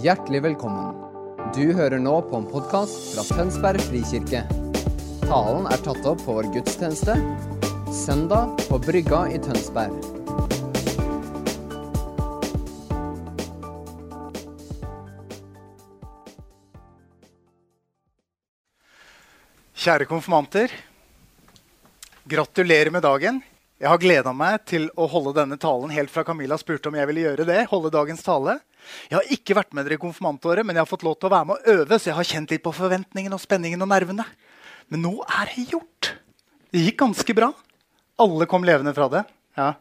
Hjertelig velkommen. Du hører nå på en podkast fra Tønsberg frikirke. Talen er tatt opp på vår gudstjeneste søndag på Brygga i Tønsberg. Kjære konfirmanter. Gratulerer med dagen. Jeg har gleda meg til å holde denne talen helt fra Camilla spurte om jeg ville gjøre det. holde dagens tale. Jeg har ikke vært med dere i konfirmantåret, men jeg har fått lov til å være med og øve, så jeg har kjent litt på forventningen og spenningen og nervene. Men nå er det gjort. Det gikk ganske bra. Alle kom levende fra det. Ja.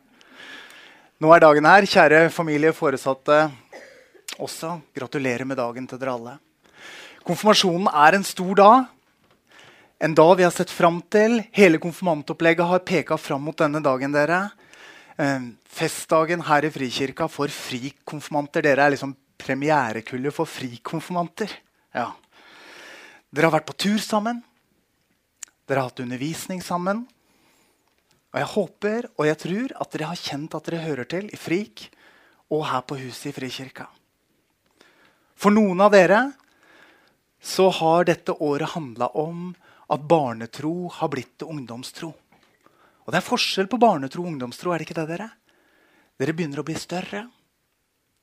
Nå er dagen her. Kjære familie, foresatte også. Gratulerer med dagen til dere alle. Konfirmasjonen er en stor dag. En dag vi har sett fram til. Hele konfirmantopplegget har peka fram mot denne dagen. dere. Eh, festdagen her i Frikirka for frikonfirmanter. Dere er liksom premierekullet for frikonfirmanter. Ja. Dere har vært på tur sammen. Dere har hatt undervisning sammen. Og jeg håper og jeg tror at dere har kjent at dere hører til i Frik og her på huset i Frikirka. For noen av dere så har dette året handla om at barnetro har blitt ungdomstro. Og Det er forskjell på barnetro og ungdomstro. er det ikke det dere? Dere begynner å bli større.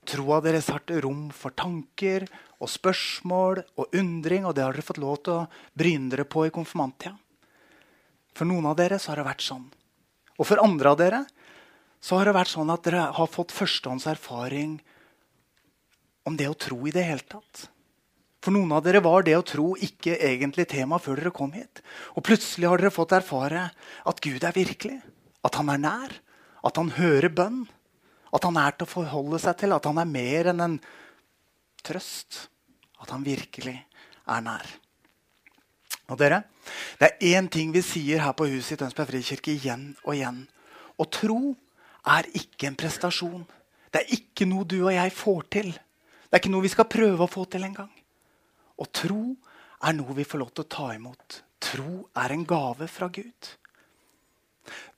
Troa deres har rom for tanker og spørsmål og undring. Og det har dere fått lov til å bryne dere på i konfirmanttida. For noen av dere så har det vært sånn. Og for andre av dere så har det vært sånn at dere har fått førstehånds erfaring om det å tro i det hele tatt. For noen av dere var det å tro ikke egentlig tema før dere kom hit. Og plutselig har dere fått erfare at Gud er virkelig. At han er nær. At han hører bønn. At han er til å forholde seg til. At han er mer enn en trøst. At han virkelig er nær. Og dere, Det er én ting vi sier her på huset i Tønsberg frikirke igjen og igjen. Å tro er ikke en prestasjon. Det er ikke noe du og jeg får til. Det er ikke noe vi skal prøve å få til engang. Og tro er noe vi får lov til å ta imot. Tro er en gave fra Gud.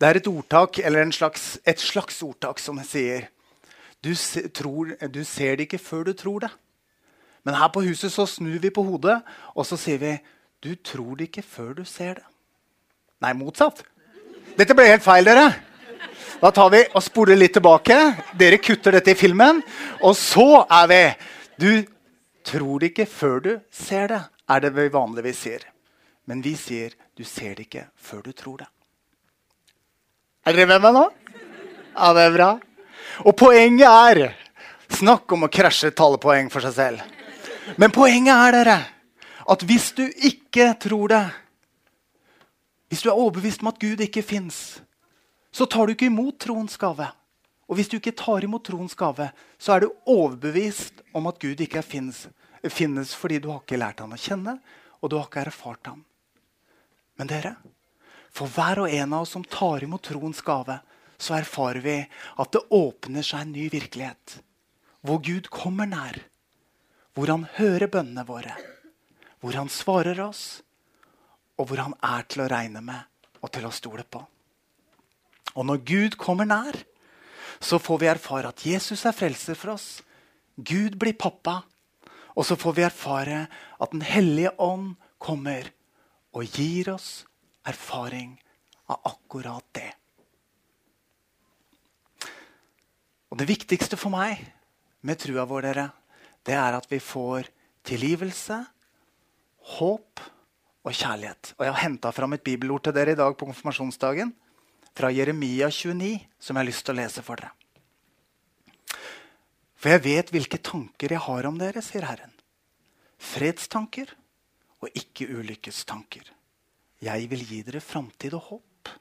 Det er et ordtak, eller slags, et slags ordtak som sier du, se, tror, du ser det ikke før du tror det. Men her på huset så snur vi på hodet, og så sier vi du tror det ikke før du ser det. Nei, motsatt. Dette ble helt feil, dere. Da tar vi og spoler litt tilbake. Dere kutter dette i filmen. Og så er vi Du tror det ikke før du ser det, er det vi vanligvis sier. Men vi sier du ser det ikke før du tror det. Er dere med meg nå? Ja, det er bra. Og poenget er Snakk om å krasje talepoeng for seg selv. Men poenget er dere, at hvis du ikke tror det Hvis du er overbevist om at Gud ikke fins, så tar du ikke imot troens gave. Og hvis du ikke tar imot troens gave, så er du overbevist om at Gud ikke finnes, finnes fordi du har ikke lært han å kjenne, og du har ikke erfart han. Men dere, for hver og en av oss som tar imot troens gave, så erfarer vi at det åpner seg en ny virkelighet. Hvor Gud kommer nær. Hvor han hører bønnene våre. Hvor han svarer oss. Og hvor han er til å regne med og til å stole på. Og når Gud kommer nær, så får vi erfare at Jesus er frelser for oss. Gud blir pappa. Og så får vi erfare at Den hellige ånd kommer og gir oss erfaring av akkurat det. Og Det viktigste for meg med trua vår, dere, det er at vi får tilgivelse, håp og kjærlighet. Og Jeg har henta fram et bibelord til dere i dag på konfirmasjonsdagen fra Jeremia 29, som jeg har lyst til å lese for dere. For jeg vet hvilke tanker jeg har om dere, sier Herren. Fredstanker og ikke ulykkestanker. Jeg vil gi dere framtid og håp.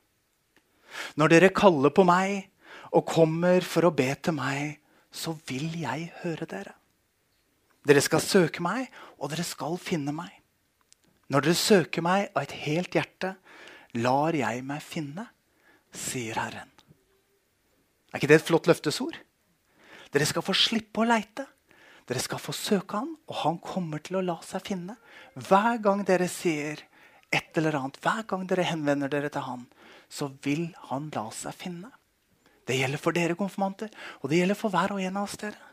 Når dere kaller på meg og kommer for å be til meg, så vil jeg høre dere. Dere skal søke meg, og dere skal finne meg. Når dere søker meg av et helt hjerte, lar jeg meg finne sier Herren. Er ikke det et flott løftesord? Dere skal få slippe å leite. Dere skal få søke han, og han kommer til å la seg finne. Hver gang dere sier et eller annet, hver gang dere henvender dere til han, så vil han la seg finne. Det gjelder for dere konfirmanter, og det gjelder for hver og en av oss dere.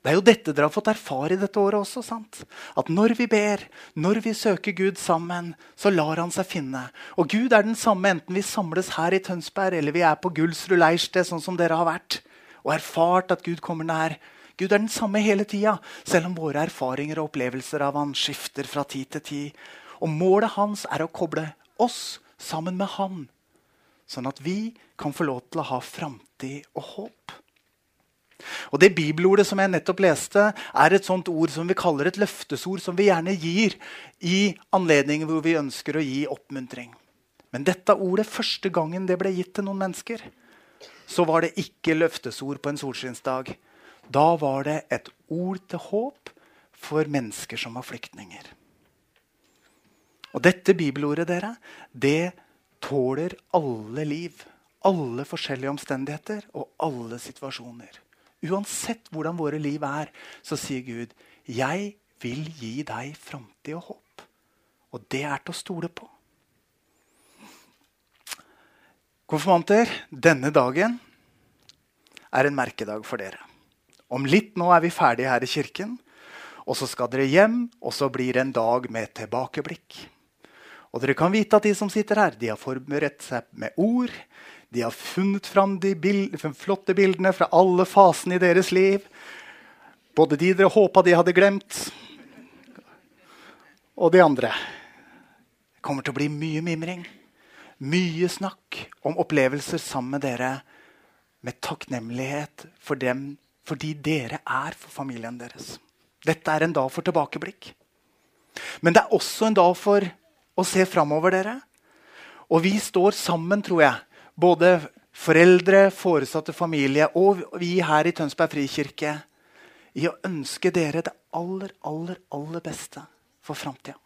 Det er jo dette dere har fått erfare i dette året også. sant? At når vi ber, når vi søker Gud sammen, så lar han seg finne. Og Gud er den samme enten vi samles her i Tønsberg eller vi er på Gullsrud leirsted, sånn som dere har vært, og erfart at Gud kommer nær. Gud er den samme hele tida, selv om våre erfaringer og opplevelser av han skifter fra tid til tid. Og målet hans er å koble oss sammen med han, sånn at vi kan få lov til å ha framtid og håp. Og Det bibelordet som jeg nettopp leste, er et sånt ord som vi kaller et løftesord, som vi gjerne gir i anledninger hvor vi ønsker å gi oppmuntring. Men dette ordet, første gangen det ble gitt til noen mennesker, så var det ikke løftesord på en solskinnsdag. Da var det et ord til håp for mennesker som var flyktninger. Og dette bibelordet, dere, det tåler alle liv. Alle forskjellige omstendigheter og alle situasjoner. Uansett hvordan våre liv er, så sier Gud, 'Jeg vil gi deg framtid og håp'. Og det er til å stole på. Konfirmanter, denne dagen er en merkedag for dere. Om litt nå er vi ferdige her i kirken. Og så skal dere hjem, og så blir det en dag med tilbakeblikk. Og dere kan vite at de som sitter her, de har forberedt seg med ord. De har funnet fram de bild, flotte bildene fra alle fasene i deres liv. Både de dere håpa de hadde glemt, og de andre. Det kommer til å bli mye mimring. Mye snakk om opplevelser sammen med dere. Med takknemlighet for dem, fordi dere er for familien deres. Dette er en dag for tilbakeblikk. Men det er også en dag for å se framover, dere. Og vi står sammen, tror jeg, både foreldre, foresatte familie og vi her i Tønsberg frikirke i å ønske dere det aller, aller, aller beste for framtida.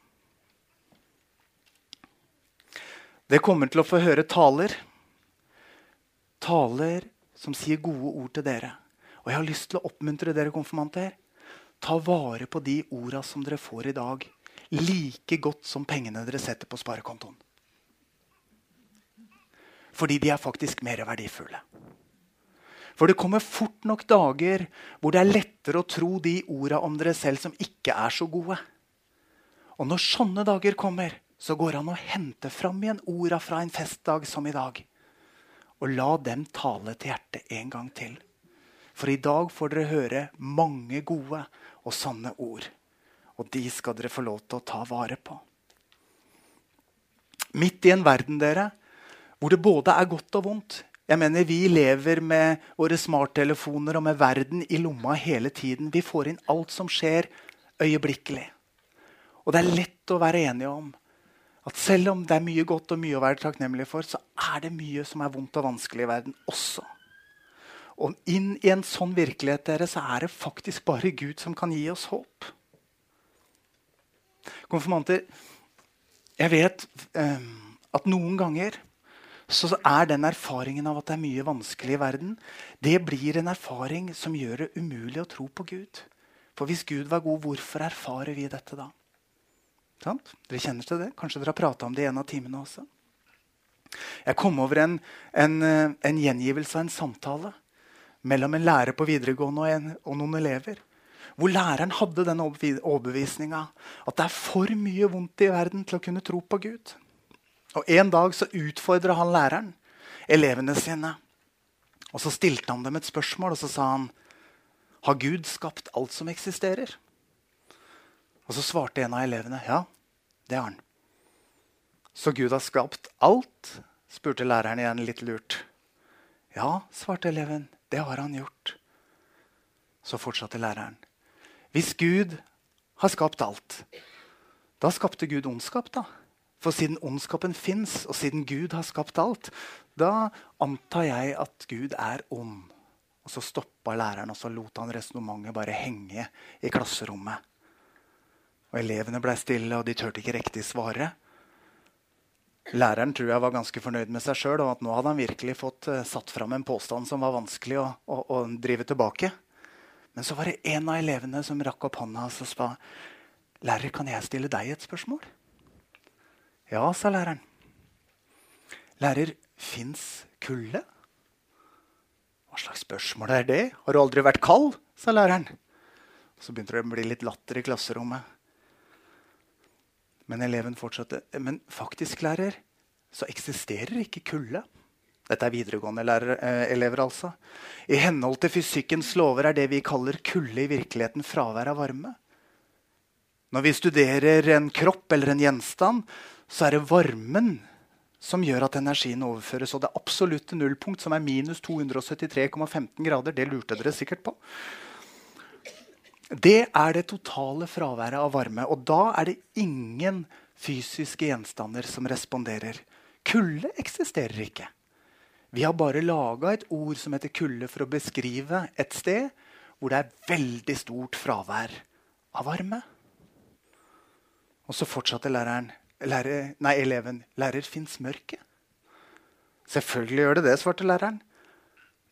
Det kommer til å få høre taler. Taler som sier gode ord til dere. Og jeg har lyst til å oppmuntre dere konfirmanter. Ta vare på de orda som dere får i dag, like godt som pengene dere setter på sparekontoen. Fordi de er faktisk mer verdifulle. For det kommer fort nok dager hvor det er lettere å tro de orda om dere selv som ikke er så gode. Og når sånne dager kommer, så går han og henter hente fram igjen orda fra en festdag som i dag. Og la dem tale til hjertet en gang til. For i dag får dere høre mange gode og sanne ord. Og de skal dere få lov til å ta vare på. Midt i en verden dere, hvor det både er godt og vondt. Jeg mener, Vi lever med våre smarttelefoner og med verden i lomma hele tiden. Vi får inn alt som skjer, øyeblikkelig. Og det er lett å være enige om at selv om det er mye godt og mye å være takknemlig for, så er det mye som er vondt og vanskelig i verden også. Og inn i en sånn virkelighet dere, så er det faktisk bare Gud som kan gi oss håp. Konfirmanter, jeg vet eh, at noen ganger så er den erfaringen av at det er mye vanskelig i verden, det blir en erfaring som gjør det umulig å tro på Gud. For hvis Gud var god, hvorfor erfarer vi dette da? Sant? Dere kjenner til det? Kanskje dere har prata om det i en av timene også? Jeg kom over en, en, en, gjengivelse av en samtale mellom en lærer på videregående og, en, og noen elever. Hvor læreren hadde den overbevisninga at det er for mye vondt i verden til å kunne tro på Gud. Og En dag så utfordra han læreren elevene sine. Og Så stilte han dem et spørsmål, og så sa han Har Gud skapt alt som eksisterer? Og Så svarte en av elevene ja, det har han. Så Gud har skapt alt? spurte læreren igjen litt lurt. Ja, svarte eleven. Det har han gjort. Så fortsatte læreren. Hvis Gud har skapt alt, da skapte Gud ondskap, da? For siden ondskapen fins, og siden Gud har skapt alt, da antar jeg at Gud er ond. Og så stoppa læreren og så lot han resonnementet bare henge i klasserommet. Og Elevene ble stille, og de turte ikke riktig svare. Læreren tror jeg var ganske fornøyd med seg sjøl, og at nå hadde han virkelig fått uh, satt fram en påstand som var vanskelig å, å, å, drive tilbake. Men så var det en av elevene som rakk opp hånda og sa Lærer, kan jeg stille deg et spørsmål? Ja, sa læreren. Lærer, fins kulde? Hva slags spørsmål er det? Har du aldri vært kald? sa læreren. Så begynte det å bli litt latter i klasserommet. Men eleven fortsatte. Men faktisk, lærer, så eksisterer ikke kulde. Dette er videregående lærer, eh, elever, altså. I henhold til fysikkens lover er det vi kaller kulde, i virkeligheten fravær av varme. Når vi studerer en kropp eller en gjenstand, så er det varmen som gjør at energien overføres. Og det absolutte nullpunkt, som er minus 273,15 grader, det lurte dere sikkert på. Det er det totale fraværet av varme. Og da er det ingen fysiske gjenstander som responderer. Kulde eksisterer ikke. Vi har bare laga et ord som heter kulde, for å beskrive et sted hvor det er veldig stort fravær av varme. Og så fortsatte læreren, lærer, nei, eleven. Lærer, fins mørket? Selvfølgelig gjør det det, svarte læreren.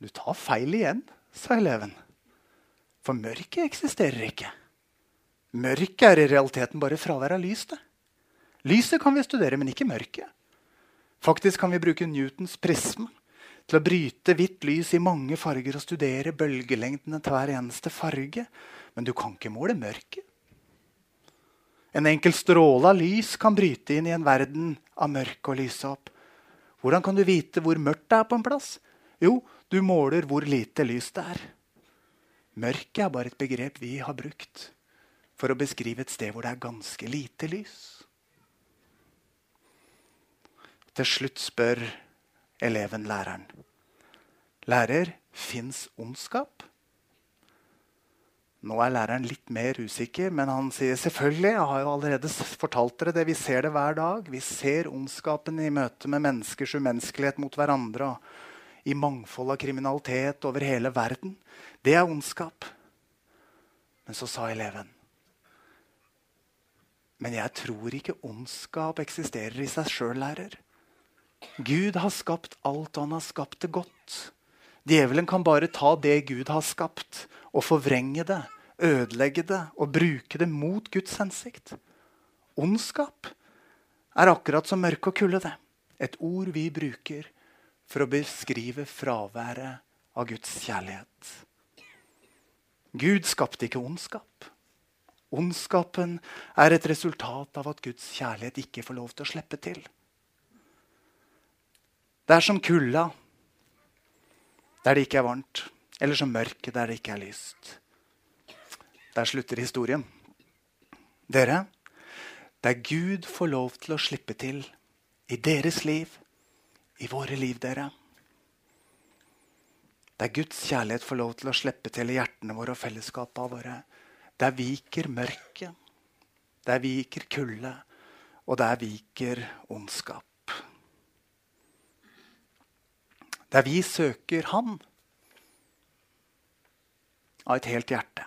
Du tar feil igjen, sa eleven. For mørket eksisterer ikke. Mørket er i realiteten bare fravær av lys. det. Lyset kan vi studere, men ikke mørket. Faktisk kan vi bruke Newtons prisme til å bryte hvitt lys i mange farger og studere bølgelengdene til hver eneste farge. Men du kan ikke måle mørket. En enkel stråle av lys kan bryte inn i en verden av mørke og lyse opp. Hvordan kan du vite hvor mørkt det er på en plass? Jo, du måler hvor lite lys det er. Mørket er bare et begrep vi har brukt for å beskrive et sted hvor det er ganske lite lys. Til slutt spør eleven læreren. Lærer, fins ondskap? Nå er læreren litt mer usikker, men han sier selvfølgelig. Jeg har jo allerede fortalt dere det. Vi ser det hver dag. Vi ser ondskapen i møte med menneskers umenneskelighet mot hverandre. Og I mangfold av kriminalitet over hele verden. Det er ondskap. Men så sa eleven Men jeg tror ikke ondskap eksisterer i seg sjøl, lærer. Gud har skapt alt, og han har skapt det godt. Djevelen kan bare ta det Gud har skapt, og forvrenge det, ødelegge det og bruke det mot Guds hensikt. Ondskap er akkurat som mørke og kulde. det. Et ord vi bruker for å beskrive fraværet av Guds kjærlighet. Gud skapte ikke ondskap. Ondskapen er et resultat av at Guds kjærlighet ikke får lov til å slippe til. Det er som kulda der det ikke er varmt, eller som mørket der det ikke er lyst. Der slutter historien. Dere, der Gud får lov til å slippe til i deres liv, i våre liv, dere Der Guds kjærlighet får lov til å slippe til i hjertene våre og fellesskapene våre, der viker mørket, der viker kulde, og der viker ondskap. Der vi søker Han av et helt hjerte.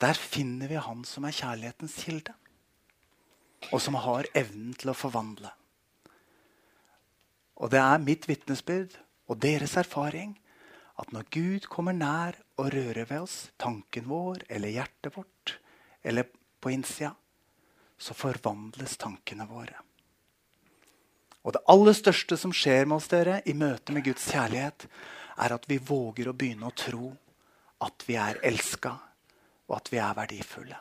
Der finner vi Han som er kjærlighetens kilde, og som har evnen til å forvandle. Og det er mitt vitnesbyrd og deres erfaring at når Gud kommer nær og rører ved oss, tanken vår eller hjertet vårt eller på innsida, så forvandles tankene våre. Og det aller største som skjer med oss dere i møte med Guds kjærlighet, er at vi våger å begynne å tro at vi er elska, og at vi er verdifulle.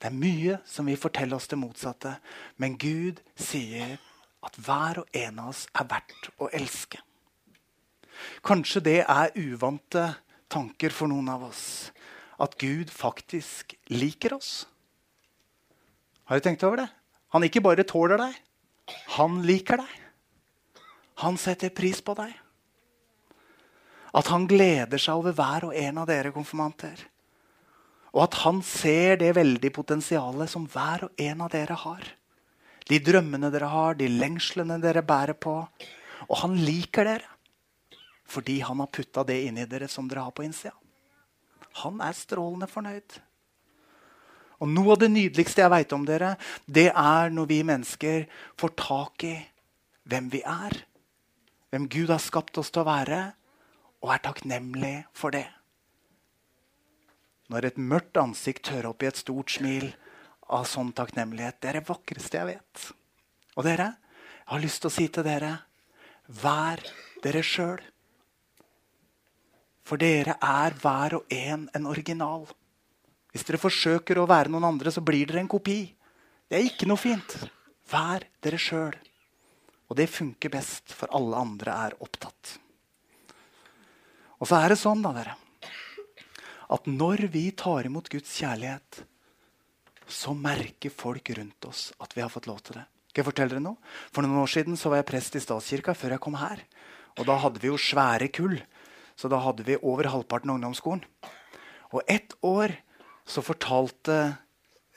Det er mye som vil fortelle oss det motsatte, men Gud sier at hver og en av oss er verdt å elske. Kanskje det er uvante tanker for noen av oss. At Gud faktisk liker oss. Har du tenkt over det? Han ikke bare tåler deg, han liker deg. Han setter pris på deg. At han gleder seg over hver og en av dere konfirmanter. Og at han ser det veldige potensialet som hver og en av dere har. De drømmene dere har, de lengslene dere bærer på. Og han liker dere fordi han har putta det inni dere som dere har på innsida. Han er strålende fornøyd. Og Noe av det nydeligste jeg veit om dere, det er når vi mennesker får tak i hvem vi er. Hvem Gud har skapt oss til å være, og er takknemlig for det. Når et mørkt ansikt tør opp i et stort smil av sånn takknemlighet, det er det vakreste jeg vet. Og dere, jeg har lyst til å si til dere vær dere sjøl. For dere er hver og en en original. Hvis dere forsøker å være noen andre, så blir dere en kopi. Det er ikke noe fint. Vær dere sjøl. Og det funker best, for alle andre er opptatt. Og så er det sånn, da, dere, at når vi tar imot Guds kjærlighet, så merker folk rundt oss at vi har fått lov til det. Skal jeg fortelle dere noe? For noen år siden var jeg prest i statskirka før jeg kom her. Og da hadde vi jo svære kull. Så da hadde vi over halvparten av ungdomsskolen. Og ett år så fortalte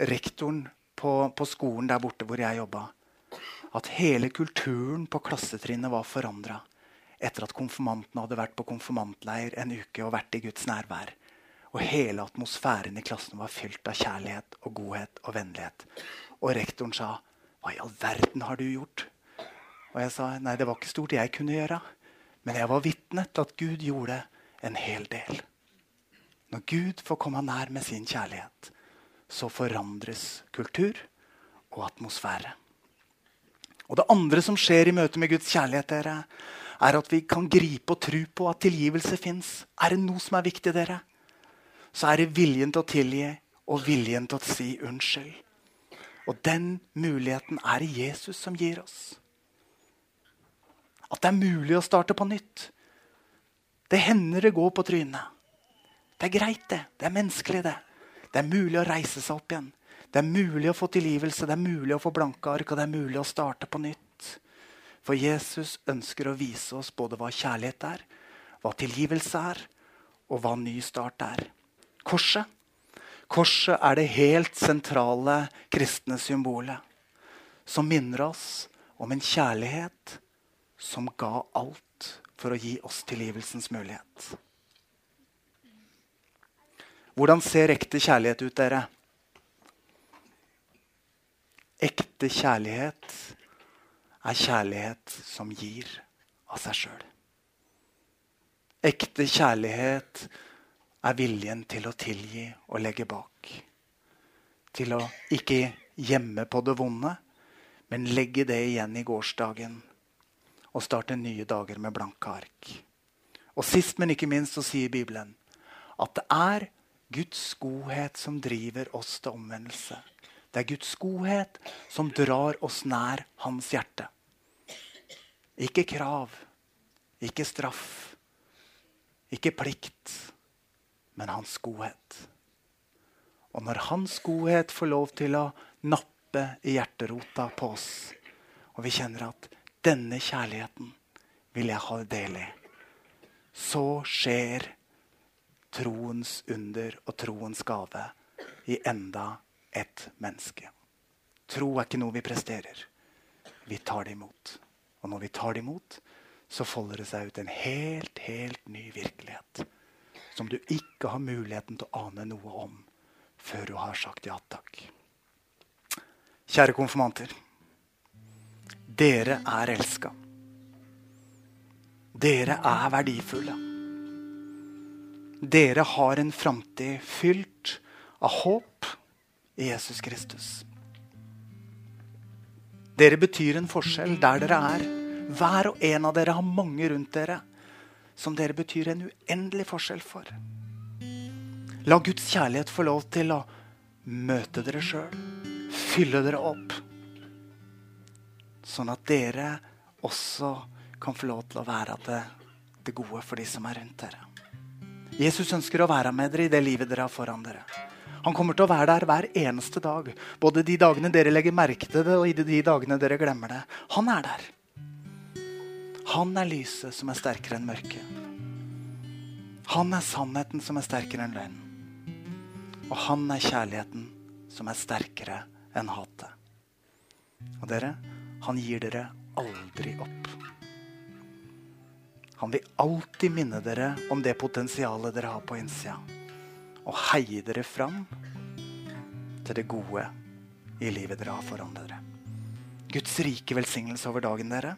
rektoren på, på skolen der borte hvor jeg jobba, at hele kulturen på klassetrinnet var forandra etter at konfirmantene hadde vært på konfirmantleir en uke og vært i Guds nærvær. Og hele atmosfæren i klassen var fylt av kjærlighet og godhet og vennlighet. Og rektoren sa, 'Hva i all verden har du gjort?' Og jeg sa, 'Nei, det var ikke stort jeg kunne gjøre.' Men jeg var vitne til at Gud gjorde en hel del. Når Gud får komme nær med sin kjærlighet, så forandres kultur og atmosfære. Og det andre som skjer i møte med Guds kjærlighet, dere, er at vi kan gripe og tro på at tilgivelse fins. Er det noe som er viktig, dere, så er det viljen til å tilgi og viljen til å si unnskyld. Og den muligheten er det Jesus som gir oss. At det er mulig å starte på nytt. Det hender det går på trynet. Det er greit, det. Det er menneskelig, det. Det er mulig å reise seg opp igjen. Det er mulig å få tilgivelse, det er mulig å få blanke ark, og det er mulig å starte på nytt. For Jesus ønsker å vise oss både hva kjærlighet er, hva tilgivelse er, og hva ny start er. Korset. Korset er det helt sentrale kristne symbolet som minner oss om en kjærlighet som ga alt for å gi oss tilgivelsens mulighet. Hvordan ser ekte kjærlighet ut, dere? Ekte kjærlighet er kjærlighet som gir av seg sjøl. Ekte kjærlighet er viljen til å tilgi og legge bak. Til å ikke gjemme på det vonde, men legge det igjen i gårsdagen og starte nye dager med blanke ark. Og sist, men ikke minst, så sier Bibelen at det er Guds godhet som driver oss til omvendelse. Det er Guds godhet som drar oss nær hans hjerte. Ikke krav, ikke straff, ikke plikt, men hans godhet. Og når hans godhet får lov til å nappe i hjerterota på oss, og vi kjenner at denne kjærligheten vil jeg ha del i, så skjer troens under og troens gave i enda et menneske. Tro er ikke noe vi presterer. Vi tar det imot. Og når vi tar det imot, så folder det seg ut en helt, helt ny virkelighet. Som du ikke har muligheten til å ane noe om før du har sagt ja takk. Kjære konfirmanter. Dere er elska. Dere er verdifulle. Dere har en framtid fylt av håp i Jesus Kristus. Dere betyr en forskjell der dere er. Hver og en av dere har mange rundt dere som dere betyr en uendelig forskjell for. La Guds kjærlighet få lov til å møte dere sjøl, fylle dere opp, sånn at dere også kan få lov til å være det, det gode for de som er rundt dere. Jesus ønsker å være med dere i det livet dere har foran dere. Han kommer til å være der hver eneste dag. Både de dagene dere legger merke til det, og de dagene dere glemmer det. Han er der. Han er lyset som er sterkere enn mørket. Han er sannheten som er sterkere enn løgnen. Og han er kjærligheten som er sterkere enn hatet. Og dere, han gir dere aldri opp. Han vil alltid minne dere om det potensialet dere har på innsida. Og heie dere fram til det gode i livet dere har foran dere. Guds rike velsignelse over dagen dere